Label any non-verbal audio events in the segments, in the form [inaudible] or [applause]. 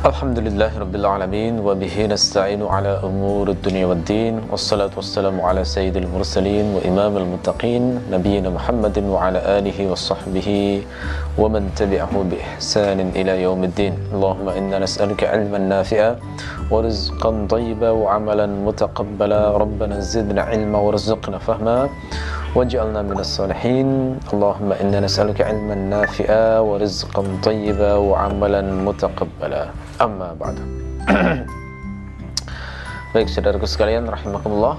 الحمد لله رب العالمين وبه نستعين على أمور الدنيا والدين والصلاة والسلام على سيد المرسلين وإمام المتقين نبينا محمد وعلى آله وصحبه ومن تبعه بإحسان إلى يوم الدين اللهم إنا نسألك علما نافعا ورزقا طيبا وعملا متقبلا ربنا زدنا علما وارزقنا فهما واجعلنا من الصالحين اللهم إنا نسألك علما نافعا ورزقا طيبا وعملا متقبلا amma ba'du [clears throat] baik saudaraku sekalian rahimahumullah,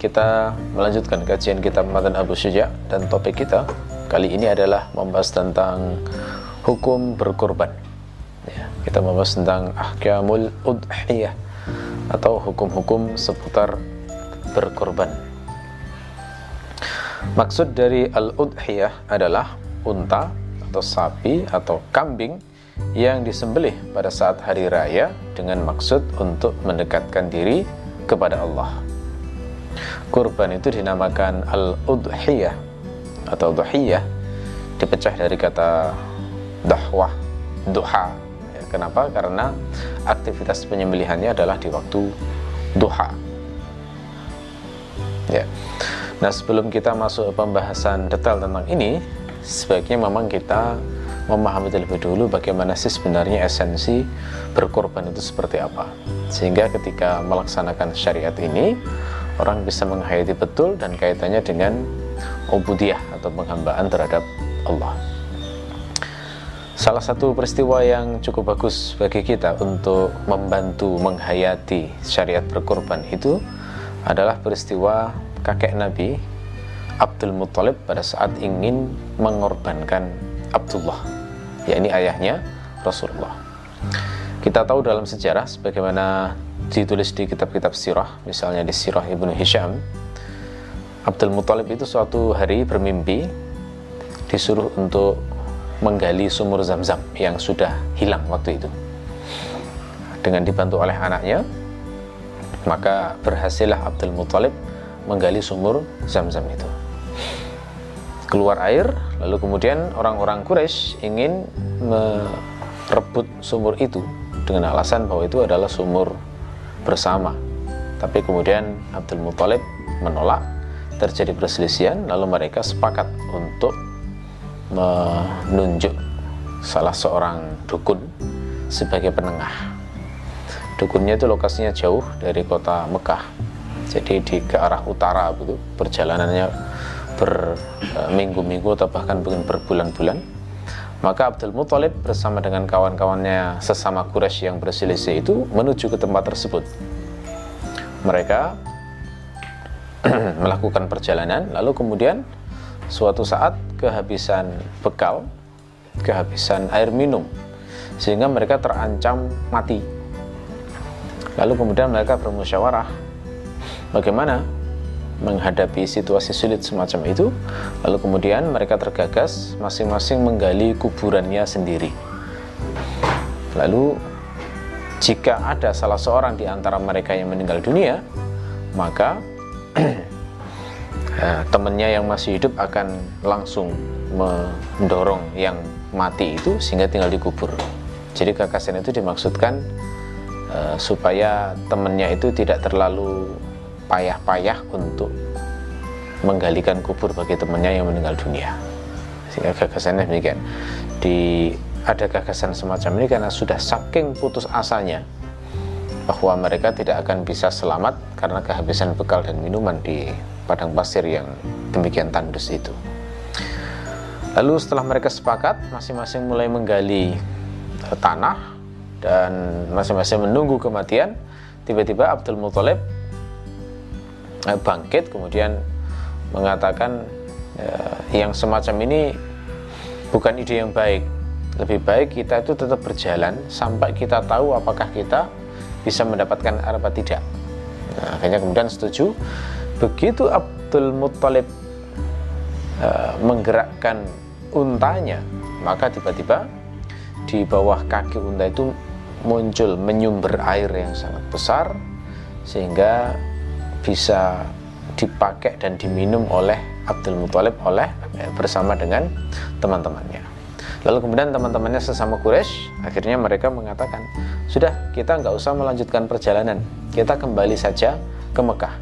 kita melanjutkan kajian kitab Matan Abu Syuja dan topik kita kali ini adalah membahas tentang hukum berkorban. ya, kita membahas tentang ahkamul udhiyah atau hukum-hukum seputar berkorban. maksud dari al-udhiyah adalah unta atau sapi atau kambing yang disembelih pada saat hari raya dengan maksud untuk mendekatkan diri kepada Allah. Kurban itu dinamakan al-udhiyah atau duhiyah dipecah dari kata dahwah, duha. Ya, kenapa? Karena aktivitas penyembelihannya adalah di waktu duha. Ya. Nah, sebelum kita masuk pembahasan detail tentang ini, sebaiknya memang kita memahami terlebih dahulu bagaimana sih sebenarnya esensi berkorban itu seperti apa. Sehingga ketika melaksanakan syariat ini orang bisa menghayati betul dan kaitannya dengan ubudiyah atau penghambaan terhadap Allah. Salah satu peristiwa yang cukup bagus bagi kita untuk membantu menghayati syariat berkorban itu adalah peristiwa kakek Nabi Abdul Muthalib pada saat ingin mengorbankan Abdullah yakni ayahnya Rasulullah. Kita tahu dalam sejarah sebagaimana ditulis di kitab-kitab sirah, misalnya di sirah Ibnu Hisham, Abdul Muthalib itu suatu hari bermimpi disuruh untuk menggali sumur zam-zam yang sudah hilang waktu itu. Dengan dibantu oleh anaknya, maka berhasillah Abdul Muthalib menggali sumur zam-zam itu keluar air lalu kemudian orang-orang Quraisy ingin merebut sumur itu dengan alasan bahwa itu adalah sumur bersama. Tapi kemudian Abdul Muthalib menolak terjadi perselisihan lalu mereka sepakat untuk menunjuk salah seorang dukun sebagai penengah. Dukunnya itu lokasinya jauh dari kota Mekah. Jadi di ke arah utara begitu perjalanannya berminggu-minggu atau bahkan mungkin berbulan-bulan maka Abdul Muthalib bersama dengan kawan-kawannya sesama Quraisy yang berselisih itu menuju ke tempat tersebut. Mereka [clears throat] melakukan perjalanan lalu kemudian suatu saat kehabisan bekal kehabisan air minum sehingga mereka terancam mati. Lalu kemudian mereka bermusyawarah bagaimana menghadapi situasi sulit semacam itu lalu kemudian mereka tergagas masing-masing menggali kuburannya sendiri. Lalu jika ada salah seorang di antara mereka yang meninggal dunia maka [clears throat] eh, temannya yang masih hidup akan langsung mendorong yang mati itu sehingga tinggal dikubur jadi gagasan itu dimaksudkan uh, supaya temannya itu tidak terlalu payah-payah untuk menggalikan kubur bagi temannya yang meninggal dunia. Sehingga gagasannya demikian. Di ada gagasan semacam ini karena sudah saking putus asanya bahwa mereka tidak akan bisa selamat karena kehabisan bekal dan minuman di padang pasir yang demikian tandus itu. Lalu setelah mereka sepakat masing-masing mulai menggali eh, tanah dan masing-masing menunggu kematian tiba-tiba Abdul Muthalib bangkit kemudian mengatakan ya, yang semacam ini bukan ide yang baik. Lebih baik kita itu tetap berjalan sampai kita tahu apakah kita bisa mendapatkan apa tidak. Nah, akhirnya kemudian setuju. Begitu Abdul Muttalib uh, menggerakkan untanya maka tiba-tiba di bawah kaki unta itu muncul menyumber air yang sangat besar sehingga bisa dipakai dan diminum oleh Abdul Muthalib oleh bersama dengan teman-temannya. Lalu kemudian teman-temannya sesama Quraisy akhirnya mereka mengatakan, sudah kita nggak usah melanjutkan perjalanan, kita kembali saja ke Mekah.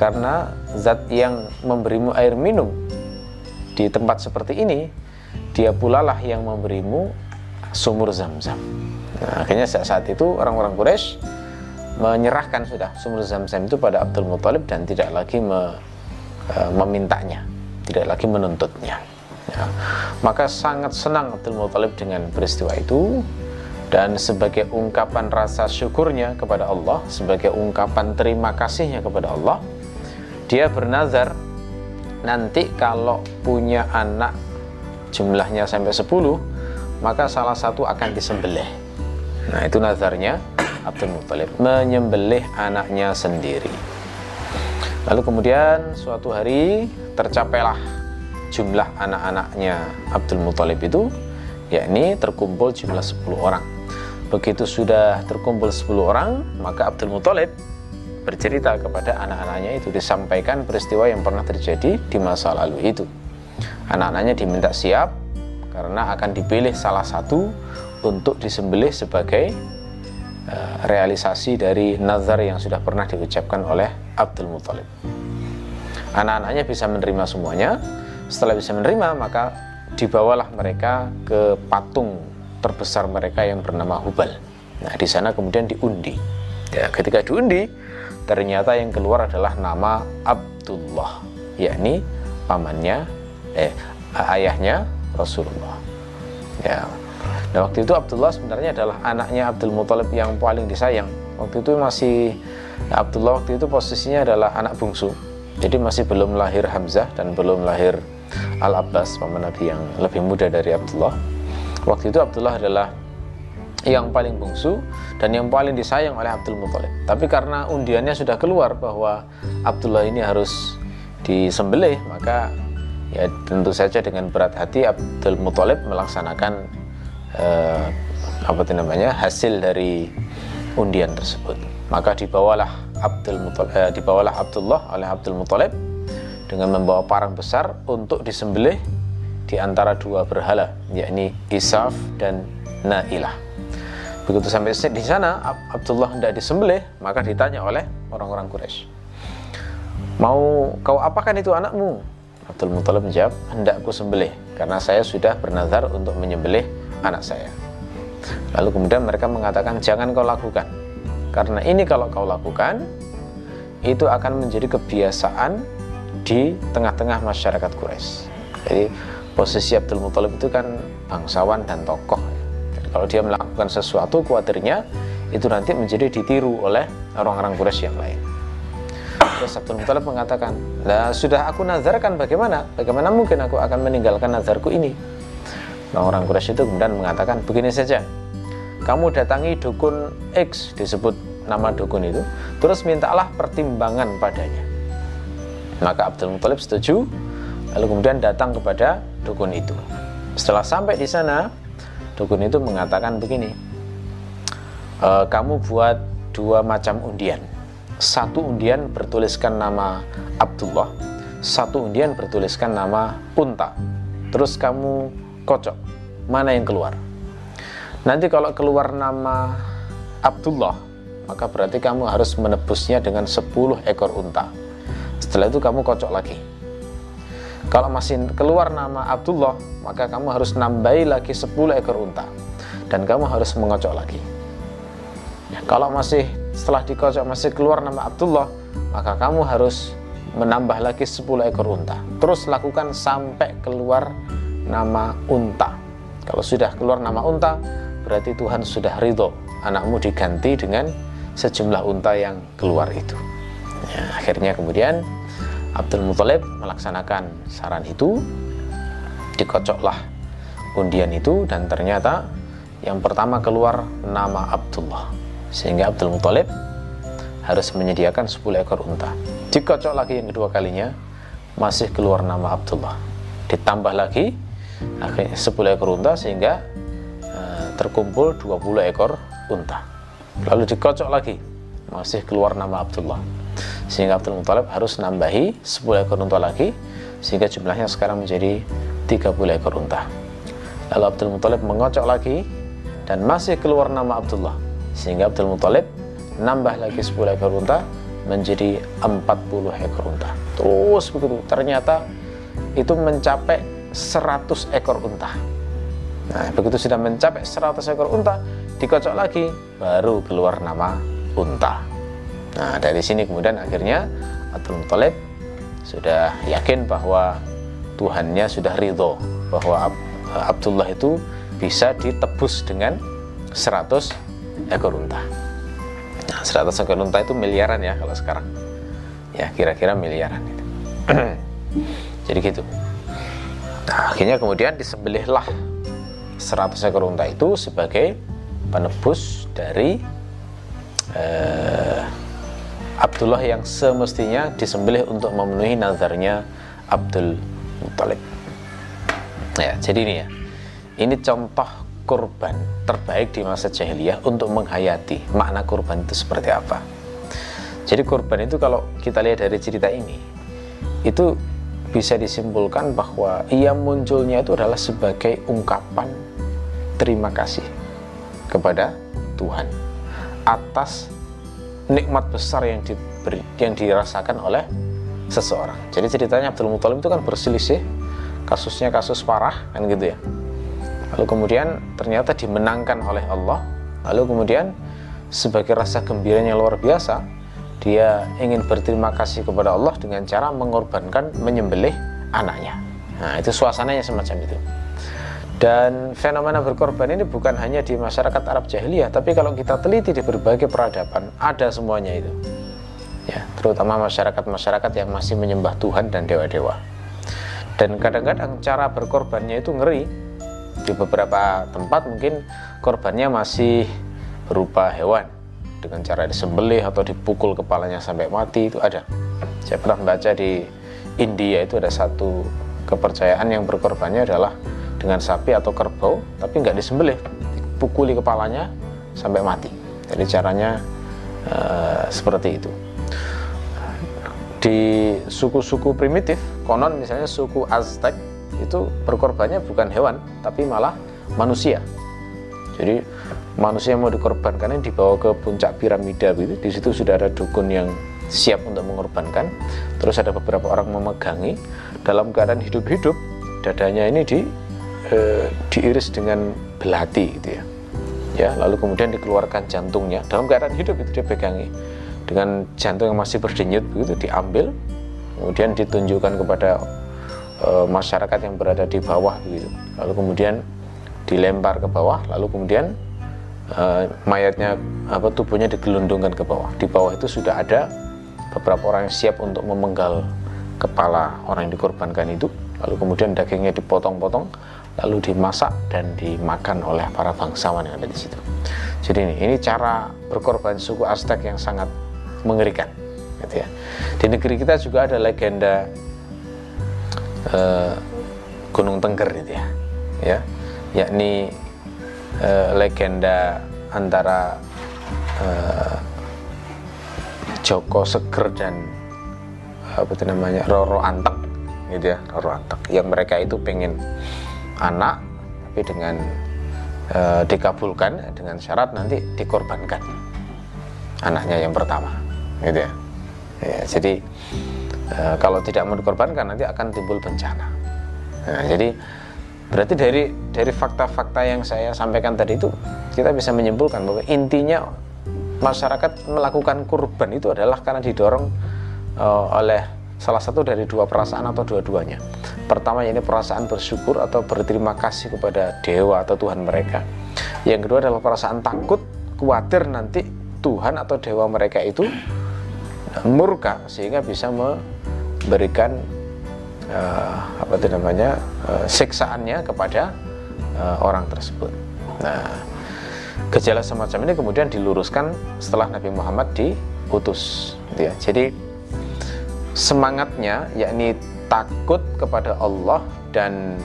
Karena zat yang memberimu air minum di tempat seperti ini, dia pula lah yang memberimu sumur zam-zam. Nah, akhirnya saat, saat itu orang-orang Quraisy menyerahkan sudah sumur zam-zam itu pada Abdul Muthalib dan tidak lagi me, e, memintanya, tidak lagi menuntutnya. Ya. Maka sangat senang Abdul Muthalib dengan peristiwa itu dan sebagai ungkapan rasa syukurnya kepada Allah, sebagai ungkapan terima kasihnya kepada Allah, dia bernazar nanti kalau punya anak jumlahnya sampai 10 maka salah satu akan disembelih nah itu nazarnya Abdul Muthalib menyembelih anaknya sendiri. Lalu kemudian suatu hari tercapailah jumlah anak-anaknya Abdul Muthalib itu yakni terkumpul jumlah 10 orang. Begitu sudah terkumpul 10 orang maka Abdul Muthalib bercerita kepada anak-anaknya itu disampaikan peristiwa yang pernah terjadi di masa lalu itu. Anak-anaknya diminta siap karena akan dipilih salah satu untuk disembelih sebagai realisasi dari nazar yang sudah pernah diucapkan oleh Abdul Muthalib. Anak-anaknya bisa menerima semuanya. Setelah bisa menerima, maka dibawalah mereka ke patung terbesar mereka yang bernama Hubal. Nah, di sana kemudian diundi. Ya, ketika diundi, ternyata yang keluar adalah nama Abdullah, yakni pamannya eh ayahnya Rasulullah. Ya. Nah waktu itu Abdullah sebenarnya adalah anaknya Abdul Muthalib yang paling disayang. Waktu itu masih Abdullah waktu itu posisinya adalah anak bungsu. Jadi masih belum lahir Hamzah dan belum lahir Al Abbas paman Nabi yang lebih muda dari Abdullah. Waktu itu Abdullah adalah yang paling bungsu dan yang paling disayang oleh Abdul Muthalib. Tapi karena undiannya sudah keluar bahwa Abdullah ini harus disembelih, maka ya tentu saja dengan berat hati Abdul Muthalib melaksanakan eh, apa itu namanya? Hasil dari undian tersebut. Maka dibawalah Abdul Muthalib, eh, dibawalah Abdullah oleh Abdul Muthalib dengan membawa parang besar untuk disembelih di antara dua berhala yakni Isaf dan Nailah. Begitu sampai di sana Abdullah tidak disembelih maka ditanya oleh orang-orang Quraisy. Mau kau apakan itu anakmu? Abdul Muthalib menjawab, hendakku sembelih karena saya sudah bernazar untuk menyembelih anak saya. Lalu kemudian mereka mengatakan, jangan kau lakukan. Karena ini kalau kau lakukan, itu akan menjadi kebiasaan di tengah-tengah masyarakat Quraisy. Jadi posisi Abdul Muthalib itu kan bangsawan dan tokoh. Jadi, kalau dia melakukan sesuatu, khawatirnya itu nanti menjadi ditiru oleh orang-orang Quraisy yang lain. Terus Abdul Muthalib mengatakan, sudah aku nazarkan bagaimana? Bagaimana mungkin aku akan meninggalkan nazarku ini? Nah, orang Quraisy itu kemudian mengatakan, begini saja, kamu datangi dukun X, disebut nama dukun itu, terus mintalah pertimbangan padanya. Maka Abdul Muthalib setuju, lalu kemudian datang kepada dukun itu. Setelah sampai di sana, dukun itu mengatakan begini, e, kamu buat dua macam undian satu undian bertuliskan nama Abdullah, satu undian bertuliskan nama Unta. Terus kamu kocok, mana yang keluar? Nanti kalau keluar nama Abdullah, maka berarti kamu harus menebusnya dengan 10 ekor unta. Setelah itu kamu kocok lagi. Kalau masih keluar nama Abdullah, maka kamu harus nambahi lagi 10 ekor unta. Dan kamu harus mengocok lagi. Kalau masih setelah dikocok masih keluar nama Abdullah maka kamu harus menambah lagi 10 ekor unta terus lakukan sampai keluar nama unta kalau sudah keluar nama unta berarti Tuhan sudah ridho anakmu diganti dengan sejumlah unta yang keluar itu ya, akhirnya kemudian Abdul Muthalib melaksanakan saran itu dikocoklah undian itu dan ternyata yang pertama keluar nama Abdullah sehingga Abdul Muthalib harus menyediakan 10 ekor unta. Dikocok lagi yang kedua kalinya, masih keluar nama Abdullah. Ditambah lagi akhirnya 10 ekor unta sehingga uh, terkumpul 20 ekor unta. Lalu dikocok lagi, masih keluar nama Abdullah. Sehingga Abdul Muthalib harus nambahi 10 ekor unta lagi sehingga jumlahnya sekarang menjadi 30 ekor unta. lalu Abdul Muthalib mengocok lagi dan masih keluar nama Abdullah sehingga Abdul Muthalib nambah lagi 10 ekor unta menjadi 40 ekor unta terus begitu ternyata itu mencapai 100 ekor unta nah begitu sudah mencapai 100 ekor unta dikocok lagi baru keluar nama unta nah dari sini kemudian akhirnya Abdul Muthalib sudah yakin bahwa Tuhannya sudah ridho bahwa Abdullah itu bisa ditebus dengan 100 ekor unta. Nah, 100 ekor unta itu miliaran ya kalau sekarang. Ya, kira-kira miliaran. [clears throat] Jadi gitu. Nah, akhirnya kemudian disembelihlah 100 ekor unta itu sebagai penebus dari eh, Abdullah yang semestinya disembelih untuk memenuhi nazarnya Abdul Muttalib. Ya, jadi ini ya. Ini contoh kurban terbaik di masa jahiliyah untuk menghayati makna kurban itu seperti apa. Jadi kurban itu kalau kita lihat dari cerita ini, itu bisa disimpulkan bahwa ia munculnya itu adalah sebagai ungkapan terima kasih kepada Tuhan atas nikmat besar yang diberi, yang dirasakan oleh seseorang. Jadi ceritanya Abdul Muthalib itu kan berselisih, kasusnya kasus parah kan gitu ya. Lalu kemudian ternyata dimenangkan oleh Allah. Lalu kemudian sebagai rasa gembira yang luar biasa, dia ingin berterima kasih kepada Allah dengan cara mengorbankan menyembelih anaknya. Nah, itu suasananya semacam itu. Dan fenomena berkorban ini bukan hanya di masyarakat Arab jahiliyah, tapi kalau kita teliti di berbagai peradaban, ada semuanya itu. Ya, terutama masyarakat-masyarakat yang masih menyembah Tuhan dan dewa-dewa. Dan kadang-kadang cara berkorbannya itu ngeri. Di beberapa tempat mungkin korbannya masih berupa hewan dengan cara disembelih atau dipukul kepalanya sampai mati itu ada. Saya pernah baca di India itu ada satu kepercayaan yang berkorbannya adalah dengan sapi atau kerbau tapi nggak disembelih dipukuli kepalanya sampai mati. Jadi caranya uh, seperti itu. Di suku-suku primitif konon misalnya suku Aztec itu berkorbannya bukan hewan tapi malah manusia. Jadi manusia yang mau dikorbankan ini dibawa ke puncak piramida gitu di situ sudah ada dukun yang siap untuk mengorbankan. Terus ada beberapa orang memegangi. Dalam keadaan hidup-hidup dadanya ini di e, diiris dengan belati gitu ya. Ya lalu kemudian dikeluarkan jantungnya. Dalam keadaan hidup itu dia pegangi dengan jantung yang masih berdenyut begitu diambil. Kemudian ditunjukkan kepada e, masyarakat yang berada di bawah begitu. Lalu kemudian dilempar ke bawah lalu kemudian e, mayatnya apa tubuhnya digelundungkan ke bawah di bawah itu sudah ada beberapa orang yang siap untuk memenggal kepala orang yang dikorbankan itu lalu kemudian dagingnya dipotong-potong lalu dimasak dan dimakan oleh para bangsawan yang ada di situ. Jadi ini, ini cara berkorban suku Aztec yang sangat mengerikan, gitu ya. Di negeri kita juga ada legenda uh, Gunung Tengger, gitu ya, ya, yakni uh, legenda antara uh, Joko Seger dan apa itu namanya Roro Antek, gitu ya, Roro Antek, yang mereka itu pengen anak tapi dengan e, dikabulkan dengan syarat nanti dikorbankan anaknya yang pertama gitu ya, ya jadi e, kalau tidak mau dikorbankan nanti akan timbul bencana. Nah, jadi berarti dari dari fakta-fakta yang saya sampaikan tadi itu kita bisa menyimpulkan bahwa intinya masyarakat melakukan kurban itu adalah karena didorong uh, oleh salah satu dari dua perasaan atau dua-duanya. Pertama ini perasaan bersyukur atau berterima kasih kepada dewa atau Tuhan mereka. Yang kedua adalah perasaan takut, khawatir nanti Tuhan atau dewa mereka itu murka sehingga bisa memberikan uh, apa itu namanya uh, siksaannya kepada uh, orang tersebut. Nah, gejala semacam ini kemudian diluruskan setelah Nabi Muhammad diutus. Gitu ya. Jadi semangatnya yakni takut kepada Allah dan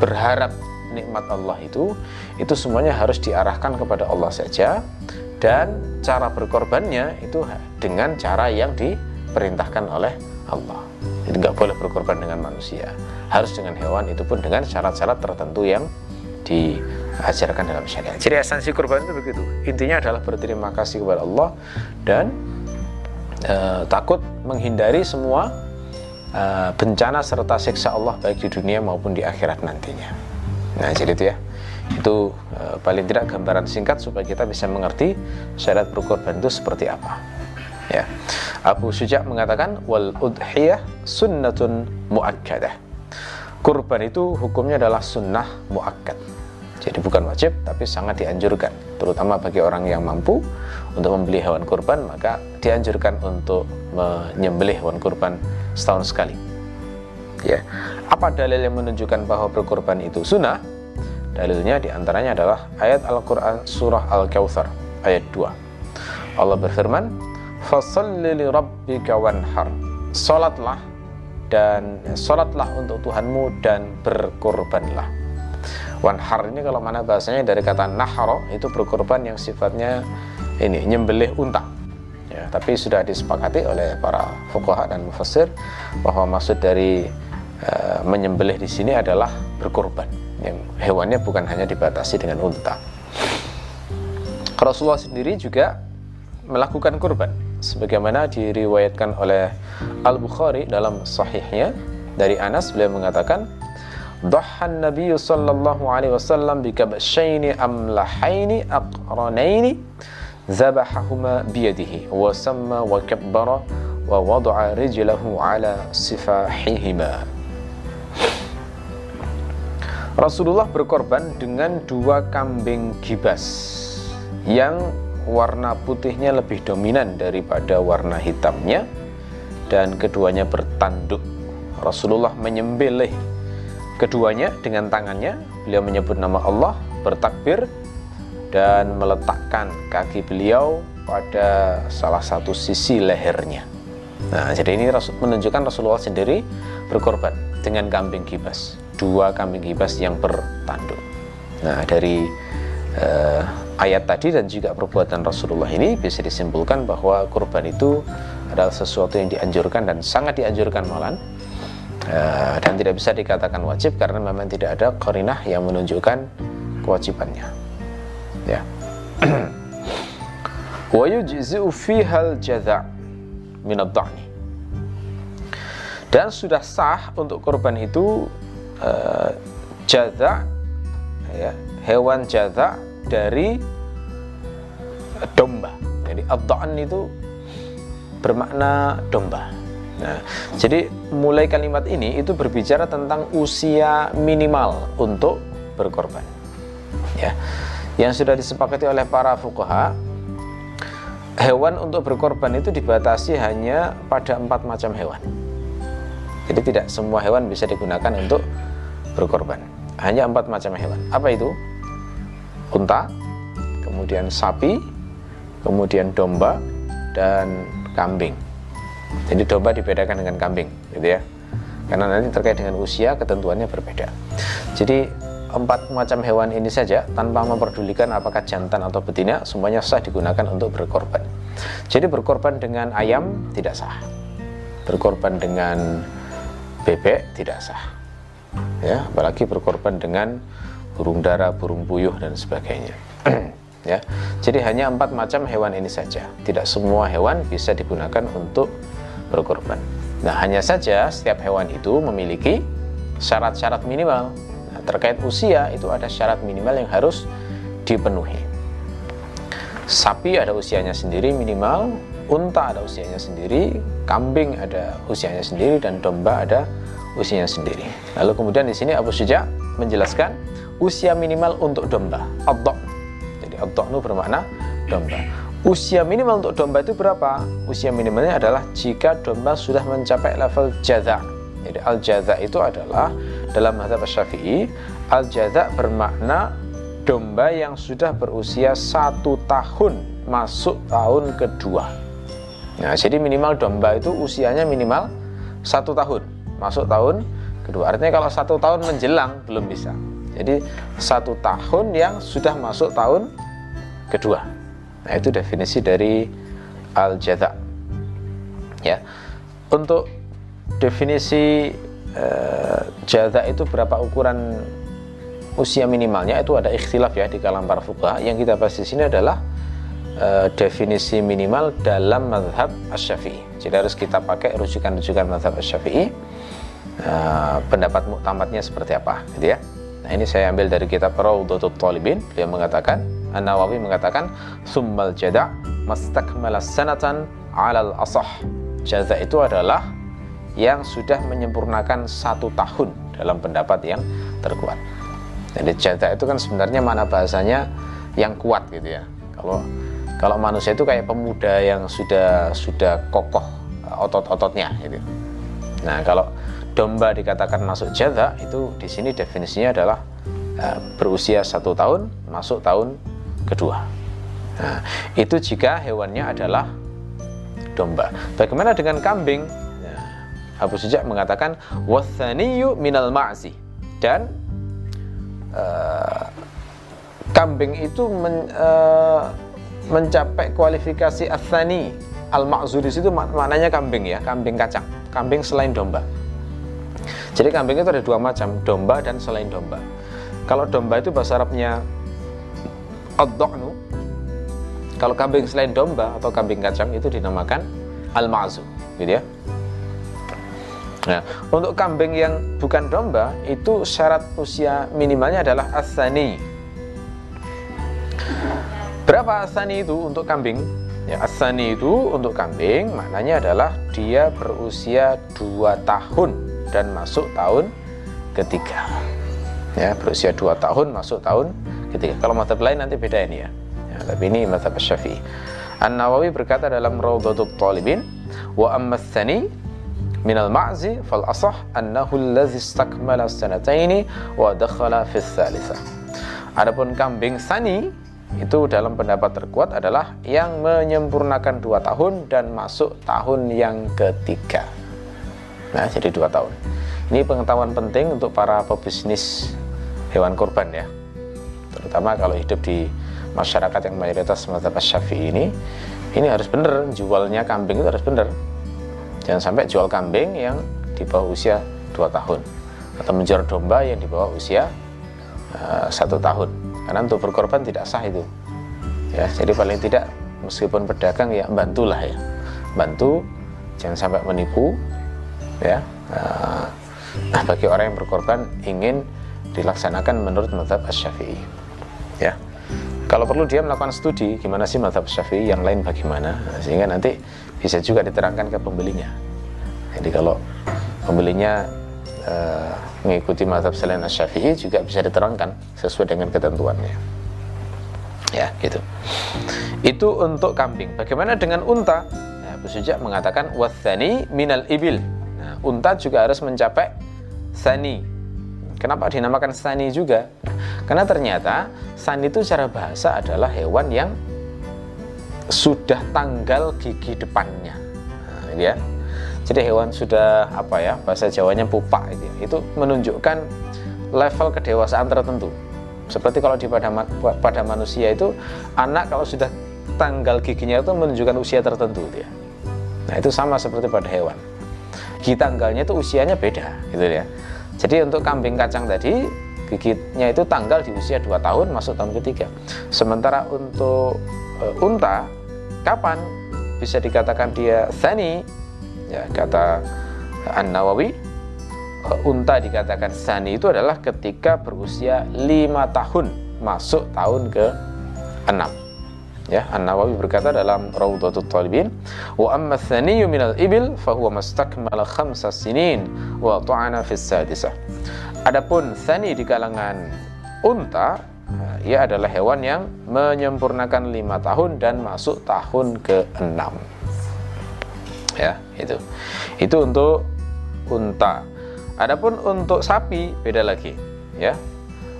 berharap nikmat Allah itu itu semuanya harus diarahkan kepada Allah saja dan cara berkorbannya itu dengan cara yang diperintahkan oleh Allah jadi nggak boleh berkorban dengan manusia harus dengan hewan itu pun dengan syarat-syarat tertentu yang diajarkan dalam syariat. Jadi esensi kurban itu begitu. Intinya adalah berterima kasih kepada Allah dan uh, takut menghindari semua uh, bencana serta siksa Allah baik di dunia maupun di akhirat nantinya. Nah, jadi itu ya. Itu uh, paling tidak gambaran singkat supaya kita bisa mengerti syariat berkorban itu seperti apa. Ya. Abu Suja mengatakan wal udhiyah sunnatun muakkadah. Kurban itu hukumnya adalah sunnah muakkad. Jadi bukan wajib tapi sangat dianjurkan, terutama bagi orang yang mampu untuk membeli hewan kurban maka dianjurkan untuk menyembelih hewan kurban setahun sekali. Ya. Apa dalil yang menunjukkan bahwa berkorban itu sunnah? Dalilnya di antaranya adalah ayat Al-Quran surah Al-Kawthar ayat 2. Allah berfirman, Fasalli li rabbika wanhar. Salatlah dan salatlah untuk Tuhanmu dan berkorbanlah. Wanhar ini kalau mana bahasanya dari kata naharo itu berkorban yang sifatnya ini nyembelih unta. Ya, tapi sudah disepakati oleh para fuqaha dan mufassir bahwa maksud dari uh, menyembelih di sini adalah berkorban yang hewannya bukan hanya dibatasi dengan unta. Rasulullah sendiri juga melakukan kurban sebagaimana diriwayatkan oleh Al-Bukhari dalam sahihnya dari Anas beliau mengatakan Dhahan Nabi sallallahu alaihi wasallam bi kabshaini amlahaini aqranaini zabahahuma biyadihi wa samma wa kabbara wa wada'a rijlahu ala sifahihima. Rasulullah berkorban dengan dua kambing gibas yang warna putihnya lebih dominan daripada warna hitamnya dan keduanya bertanduk. Rasulullah menyembelih keduanya dengan tangannya. Beliau menyebut nama Allah, bertakbir dan meletakkan kaki beliau pada salah satu sisi lehernya. Nah, jadi ini menunjukkan Rasulullah sendiri berkorban dengan kambing gibas dua kambing kibas yang bertanduk. Nah, dari uh, ayat tadi dan juga perbuatan Rasulullah ini bisa disimpulkan bahwa kurban itu adalah sesuatu yang dianjurkan dan sangat dianjurkan malan uh, dan tidak bisa dikatakan wajib karena memang tidak ada korinah yang menunjukkan kewajibannya. Ya. [clears throat] Wa yujzi'u fihal jadha' min Dan sudah sah untuk kurban itu uh, jaza ya, hewan jaza dari domba. Jadi abdaan itu bermakna domba. Nah, jadi mulai kalimat ini itu berbicara tentang usia minimal untuk berkorban. Ya. Yang sudah disepakati oleh para fuqaha, hewan untuk berkorban itu dibatasi hanya pada empat macam hewan. Jadi tidak semua hewan bisa digunakan untuk berkorban. Hanya empat macam hewan. Apa itu? Unta, kemudian sapi, kemudian domba, dan kambing. Jadi domba dibedakan dengan kambing, gitu ya. Karena nanti terkait dengan usia ketentuannya berbeda. Jadi empat macam hewan ini saja tanpa memperdulikan apakah jantan atau betina semuanya sah digunakan untuk berkorban. Jadi berkorban dengan ayam tidak sah. Berkorban dengan bebek tidak sah ya apalagi berkorban dengan burung dara, burung puyuh dan sebagainya. [clears throat] Ya. Jadi hanya empat macam hewan ini saja. Tidak semua hewan bisa digunakan untuk berkorban. Nah hanya saja setiap hewan itu memiliki syarat-syarat minimal. Nah, terkait usia itu ada syarat minimal yang harus dipenuhi. Sapi ada usianya sendiri minimal unta ada usianya sendiri kambing ada usianya sendiri dan domba ada usianya sendiri. Lalu kemudian di sini Abu Syuja menjelaskan usia minimal untuk domba, adok. Jadi adok itu bermakna domba. Usia minimal untuk domba itu berapa? Usia minimalnya adalah jika domba sudah mencapai level jaza. Jadi al jaza itu adalah dalam mazhab Syafi'i, al jaza bermakna domba yang sudah berusia satu tahun masuk tahun kedua. Nah, jadi minimal domba itu usianya minimal satu tahun masuk tahun kedua. Artinya kalau satu tahun menjelang belum bisa. Jadi satu tahun yang sudah masuk tahun kedua. Nah itu definisi dari al jaza. Ya, untuk definisi uh, jaza itu berapa ukuran usia minimalnya itu ada ikhtilaf ya di kalangan para fuqaha. Yang kita bahas di sini adalah uh, definisi minimal dalam madhab asy-syafi'i. Jadi harus kita pakai rujukan-rujukan madhab asy-syafi'i. Uh, pendapat muktamadnya seperti apa, gitu ya. Nah ini saya ambil dari kitab Raudhatul Talibin. Dia mengatakan, An-Nawawi mengatakan, "Summal jada' mastakmala sanatan 'alal asah." Jaza itu adalah yang sudah menyempurnakan satu tahun dalam pendapat yang terkuat. Jadi jaza itu kan sebenarnya mana bahasanya yang kuat gitu ya. Kalau kalau manusia itu kayak pemuda yang sudah sudah kokoh otot-ototnya gitu. Nah, kalau domba dikatakan masuk jaza itu di sini definisinya adalah uh, berusia satu tahun masuk tahun kedua. Nah, itu jika hewannya adalah domba. Bagaimana dengan kambing? Nah, Abu Sujak mengatakan wasaniyu minal ma'zi dan uh, kambing itu men, uh, mencapai kualifikasi asani al-ma'zur di situ mak maknanya kambing ya, kambing kacang, kambing selain domba. Jadi kambing itu ada dua macam, domba dan selain domba. Kalau domba itu bahasa Arabnya ad Kalau kambing selain domba atau kambing kacang itu dinamakan al-ma'zur, gitu ya. Nah, untuk kambing yang bukan domba itu syarat usia minimalnya adalah asani Berapa asani itu untuk kambing? Ya, asani itu untuk kambing maknanya adalah dia berusia 2 tahun dan masuk tahun ketiga. Ya, berusia 2 tahun masuk tahun ketiga. Kalau mata lain nanti beda ini ya. ya tapi ini mata Syafi'i. An-Nawawi berkata dalam Raudhatul Talibin, wa amma tsani min al-ma'zi fal asah annahu allazi istakmala sanataini wa dakhala fi tsalitsa. Adapun kambing sani itu dalam pendapat terkuat adalah yang menyempurnakan dua tahun dan masuk tahun yang ketiga nah jadi dua tahun. Ini pengetahuan penting untuk para pebisnis hewan kurban ya. Terutama kalau hidup di masyarakat yang mayoritas mazhab syafi'i ini ini harus benar jualnya kambing itu harus benar jangan sampai jual kambing yang di bawah usia dua tahun atau menjual domba yang di bawah usia uh, satu tahun. Karena untuk berkorban tidak sah itu. Ya jadi paling tidak meskipun pedagang ya bantulah ya. Bantu jangan sampai menipu ya nah, bagi orang yang berkorban ingin dilaksanakan menurut mazhab syafii ya kalau perlu dia melakukan studi gimana sih mazhab syafi'i yang lain bagaimana nah, sehingga nanti bisa juga diterangkan ke pembelinya jadi kalau pembelinya uh, mengikuti mazhab selain Syafi'i juga bisa diterangkan sesuai dengan ketentuannya. Ya, gitu. Itu untuk kambing. Bagaimana dengan unta? Nah, Abu Suja mengatakan wathani minal ibil. Nah, unta juga harus mencapai sani. Kenapa dinamakan sani juga? Karena ternyata sani itu secara bahasa adalah hewan yang sudah tanggal gigi depannya. Nah, ya jadi hewan sudah apa ya bahasa Jawanya pupa itu, ya. itu menunjukkan level kedewasaan tertentu. Seperti kalau di pada pada manusia itu anak kalau sudah tanggal giginya itu menunjukkan usia tertentu dia. Nah itu sama seperti pada hewan. Gigi tanggalnya itu usianya beda gitu ya. Jadi untuk kambing kacang tadi gigitnya itu tanggal di usia 2 tahun masuk tahun ketiga. Sementara untuk e, unta kapan bisa dikatakan dia sani ya kata An Nawawi eh, unta dikatakan sani itu adalah ketika berusia lima tahun masuk tahun ke enam ya An Nawawi berkata dalam Raudhatul Talibin wa amma thaniyu minal ibil fahuwa mastakmala khamsa sinin wa ta'ana fis sadisah. Adapun thani di kalangan unta eh, ia adalah hewan yang menyempurnakan lima tahun dan masuk tahun ke enam ya itu. Itu untuk unta. Adapun untuk sapi beda lagi. Ya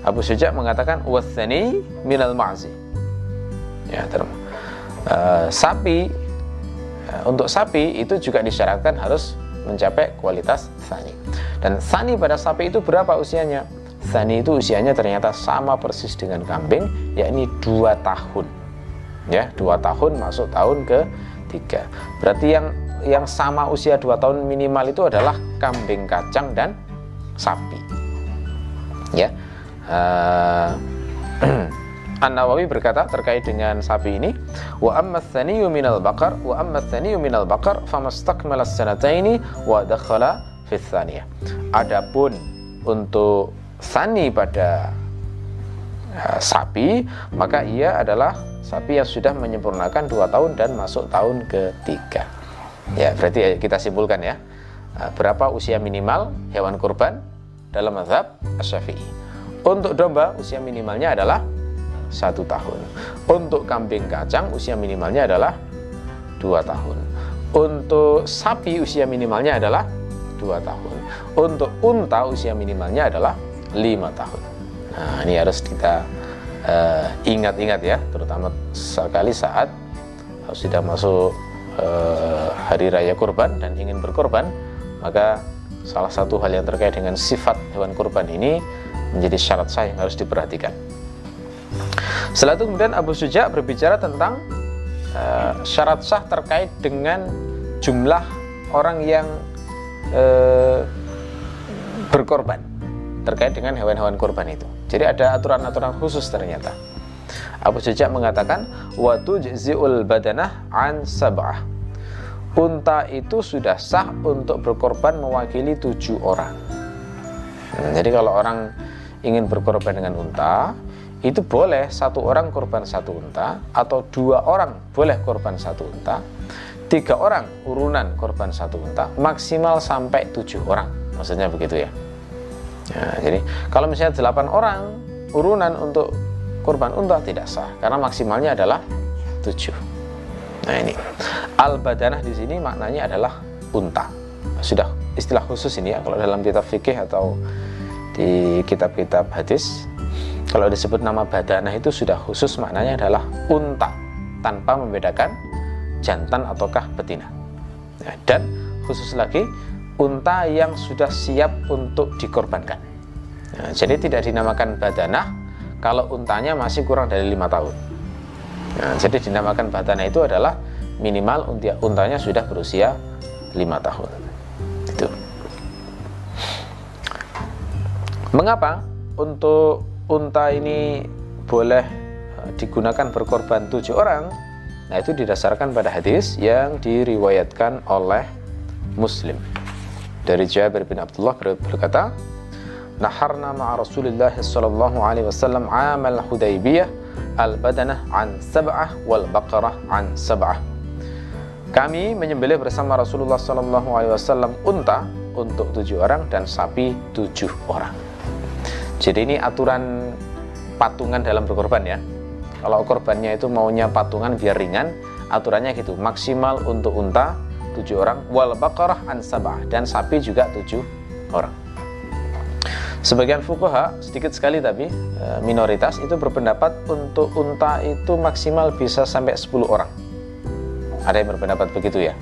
Abu Suja mengatakan wasani minal ma'zi ya uh, sapi uh, untuk sapi itu juga disyaratkan harus mencapai kualitas sani dan sani pada sapi itu berapa usianya sani itu usianya ternyata sama persis dengan kambing yakni dua tahun ya dua tahun masuk tahun ke tiga berarti yang yang sama usia 2 tahun minimal itu adalah kambing kacang dan sapi. Ya. uh, [clears throat] An-Nawawi berkata terkait dengan sapi ini, wa amma tsaniyu minal bakar wa amma tsaniyu minal bakar famastakmala sanataini wa dakhala fi tsaniyah. Adapun untuk sani pada uh, sapi, maka ia adalah sapi yang sudah menyempurnakan dua tahun dan masuk tahun ketiga. Ya, berarti kita simpulkan ya. Uh, berapa usia minimal hewan kurban dalam mazhab Asy-Syafi'i. Untuk domba usia minimalnya adalah satu tahun. Untuk kambing kacang usia minimalnya adalah dua tahun. Untuk sapi usia minimalnya adalah dua tahun. Untuk unta usia minimalnya adalah lima tahun. Nah ini harus kita eh, ingat-ingat uh, ya, terutama sekali saat sudah masuk uh, hari raya kurban dan ingin berkorban, maka salah satu hal yang terkait dengan sifat hewan kurban ini menjadi syarat sah yang harus diperhatikan. Setelah itu kemudian Abu Suja berbicara tentang uh, syarat sah terkait dengan jumlah orang yang uh, berkorban terkait dengan hewan-hewan korban itu. Jadi ada aturan-aturan khusus ternyata. Abu Suja mengatakan watu tujzi'ul badanah an sab'ah. Unta itu sudah sah untuk berkorban mewakili tujuh orang. Hmm, jadi kalau orang ingin berkorban dengan unta, itu boleh satu orang korban satu unta atau dua orang boleh korban satu unta. Tiga orang urunan korban satu unta maksimal sampai tujuh orang. Maksudnya begitu ya. Nah, jadi kalau misalnya delapan orang urunan untuk korban unta tidak sah karena maksimalnya adalah tujuh. Nah ini. Al badanah di sini maknanya adalah unta. Sudah istilah khusus ini ya kalau dalam kitab fikih atau di kitab-kitab hadis kalau disebut nama badanah itu sudah khusus maknanya adalah unta tanpa membedakan jantan ataukah betina. Ya, dan khusus lagi unta yang sudah siap untuk dikorbankan. Ya, jadi tidak dinamakan badanah kalau untanya masih kurang dari lima tahun. Ya, jadi dinamakan badanah itu adalah minimal untia, untanya sudah berusia lima tahun. Itu. Mengapa untuk unta ini boleh eh, digunakan berkorban tujuh orang. Nah itu didasarkan pada hadis yang diriwayatkan oleh Muslim. Dari Jabir bin Abdullah berkata naharna ma'a Rasulullah sallallahu alaihi wasallam amal Hudaybiyah al-badanah an sab'ah wal baqarah an sab'ah. Kami menyembelih bersama Rasulullah sallallahu alaihi wasallam unta untuk tujuh orang dan sapi tujuh orang jadi ini aturan patungan dalam berkorban ya. Kalau korbannya itu maunya patungan biar ringan, aturannya gitu. Maksimal untuk unta tujuh orang, wal baqarah an sabah dan sapi juga tujuh orang. Sebagian fukuha sedikit sekali tapi e, minoritas itu berpendapat untuk unta itu maksimal bisa sampai 10 orang. Ada yang berpendapat begitu ya.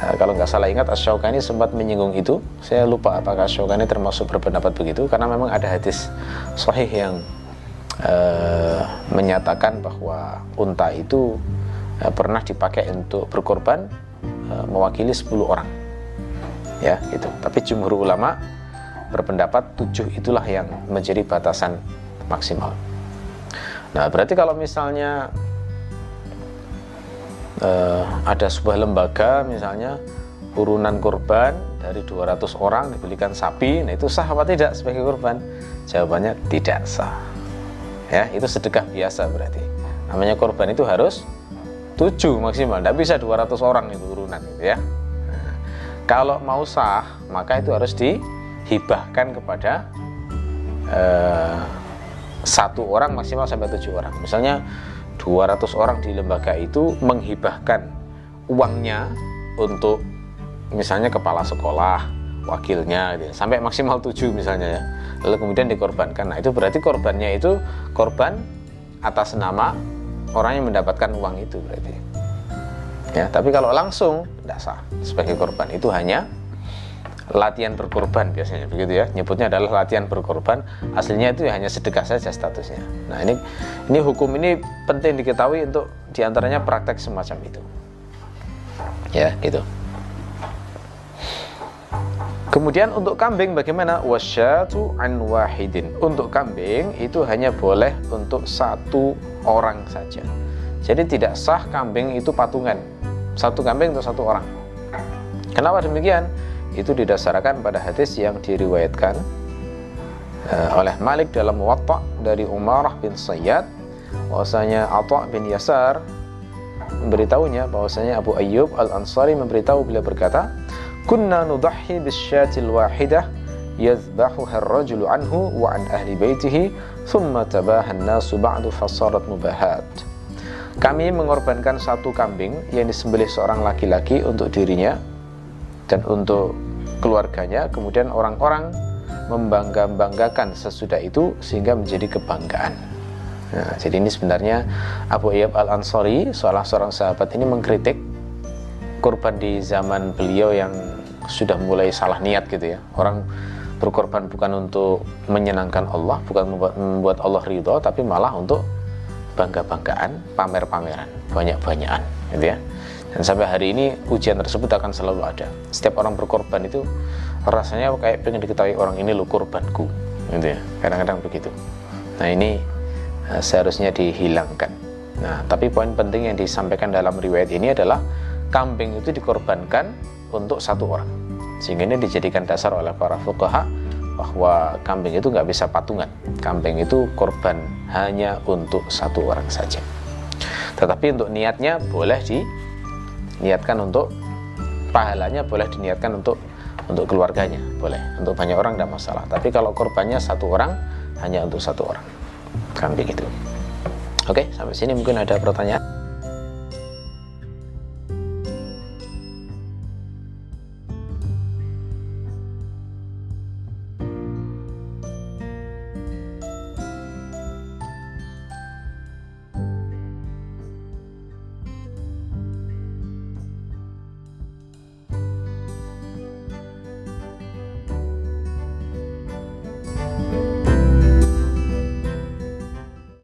Uh, kalau nggak salah ingat Asyaukani sempat menyinggung itu. Saya lupa apakah Asyaukani termasuk berpendapat begitu karena memang ada hadis sahih yang uh, menyatakan bahwa unta itu uh, pernah dipakai untuk berkorban uh, mewakili 10 orang. Ya, gitu. Tapi jumhur ulama berpendapat tujuh itulah yang menjadi batasan maksimal. Nah, berarti kalau misalnya uh, ada sebuah lembaga misalnya urunan korban dari 200 orang dibelikan sapi. Nah itu sah apa tidak sebagai korban jawabannya tidak sah. Ya itu sedekah biasa berarti. Namanya korban itu harus 7 maksimal. Tidak bisa 200 orang itu urunan gitu ya. Nah, kalau mau sah maka itu harus dihibahkan kepada uh, satu orang maksimal sampai tujuh orang. Misalnya 200 orang di lembaga itu menghibahkan uangnya untuk misalnya kepala sekolah, wakilnya gitu. sampai maksimal 7 misalnya ya. Lalu kemudian dikorbankan. Nah, itu berarti korbannya itu korban atas nama orang yang mendapatkan uang itu berarti. Ya, tapi kalau langsung tidak sah sebagai korban itu hanya latihan berkorban biasanya begitu ya nyebutnya adalah latihan berkorban aslinya itu hanya sedekah saja statusnya nah ini ini hukum ini penting diketahui untuk di antaranya praktek semacam itu ya gitu Kemudian untuk kambing bagaimana? Wasyatu an wahidin. Untuk kambing itu hanya boleh untuk satu orang saja. Jadi tidak sah kambing itu patungan. Satu kambing untuk satu orang. Kenapa demikian? Itu didasarkan pada hadis yang diriwayatkan uh, oleh Malik dalam Muwatta dari Umarah bin Sayyad bahwasanya Atha bin Yasar memberitahunya bahwasanya Abu Ayyub Al-Ansari memberitahu beliau berkata kunna nudahhi bisyatil wahidah yadhbahuha ar-rajulu anhu wa an ahli baitihi thumma tabaha an-nasu ba'du fasarat mubahat. Kami mengorbankan satu kambing yang disembelih seorang laki-laki untuk dirinya dan untuk keluarganya kemudian orang-orang membangga-banggakan sesudah itu sehingga menjadi kebanggaan. Nah, jadi ini sebenarnya Abu Ayyub Al-Ansari salah seorang sahabat ini mengkritik korban di zaman beliau yang sudah mulai salah niat gitu ya. Orang berkorban bukan untuk menyenangkan Allah bukan membuat Allah ridho tapi malah untuk bangga-banggaan pamer-pameran banyak-banyakan gitu ya dan sampai hari ini ujian tersebut akan selalu ada. Setiap orang berkorban itu rasanya kayak pengen diketahui orang ini lo korbanku. Gitu ya. Kadang-kadang begitu. Nah ini uh, seharusnya dihilangkan. Nah tapi poin penting yang disampaikan dalam riwayat ini adalah kambing itu dikorbankan untuk satu orang. Sehingga ini dijadikan dasar oleh para fuqaha bahwa kambing itu nggak bisa patungan. Kambing itu korban hanya untuk satu orang saja. Tetapi untuk niatnya boleh diniatkan untuk pahalanya boleh diniatkan untuk untuk keluarganya boleh. Untuk banyak orang tidak masalah. Tapi kalau korbannya satu orang hanya untuk satu orang. Kambing itu oke sampai sini mungkin ada pertanyaan